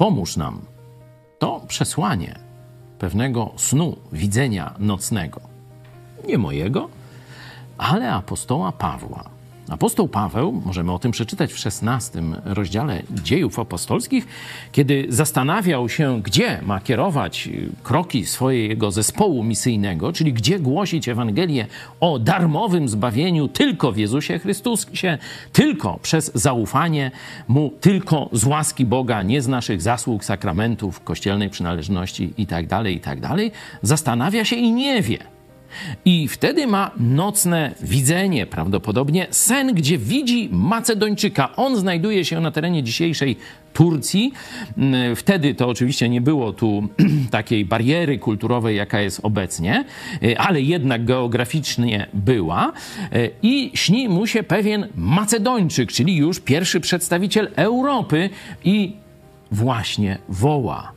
pomóż nam. To przesłanie pewnego snu, widzenia nocnego. Nie mojego, ale apostoła Pawła. Apostoł Paweł, możemy o tym przeczytać w XVI rozdziale dziejów apostolskich, kiedy zastanawiał się, gdzie ma kierować kroki swojego zespołu misyjnego, czyli gdzie głosić Ewangelię o darmowym zbawieniu tylko w Jezusie Chrystusie, tylko przez zaufanie Mu, tylko z łaski Boga, nie z naszych zasług, sakramentów, kościelnej przynależności itd., tak itd., tak zastanawia się i nie wie i wtedy ma nocne widzenie, prawdopodobnie sen, gdzie widzi Macedończyka. On znajduje się na terenie dzisiejszej Turcji. Mm, wtedy to oczywiście nie było tu takiej bariery kulturowej, jaka jest obecnie, y, ale jednak geograficznie była. Y, I śni mu się pewien Macedończyk, czyli już pierwszy przedstawiciel Europy, i właśnie woła: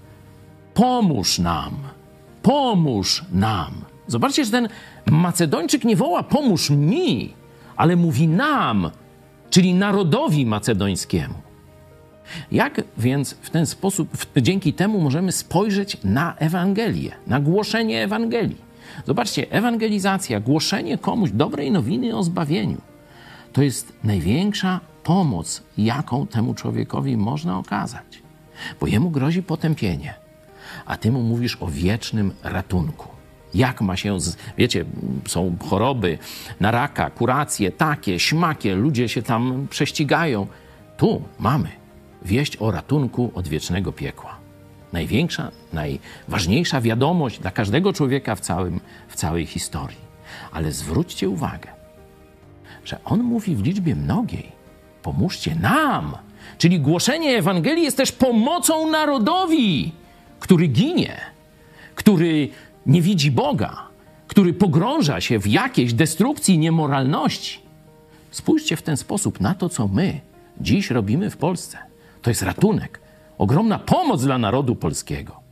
Pomóż nam, pomóż nam. Zobaczcie, że ten Macedończyk nie woła pomóż mi, ale mówi nam, czyli narodowi macedońskiemu. Jak więc w ten sposób, dzięki temu możemy spojrzeć na Ewangelię, na głoszenie Ewangelii? Zobaczcie, ewangelizacja, głoszenie komuś dobrej nowiny o zbawieniu, to jest największa pomoc, jaką temu człowiekowi można okazać, bo jemu grozi potępienie, a ty mu mówisz o wiecznym ratunku jak ma się, z, wiecie, są choroby na raka, kuracje, takie, śmakie, ludzie się tam prześcigają. Tu mamy wieść o ratunku od wiecznego piekła. Największa, najważniejsza wiadomość dla każdego człowieka w, całym, w całej historii. Ale zwróćcie uwagę, że on mówi w liczbie mnogiej: pomóżcie nam. Czyli głoszenie Ewangelii jest też pomocą narodowi, który ginie, który nie widzi Boga, który pogrąża się w jakiejś destrukcji niemoralności. Spójrzcie w ten sposób na to, co my dziś robimy w Polsce. To jest ratunek, ogromna pomoc dla narodu polskiego.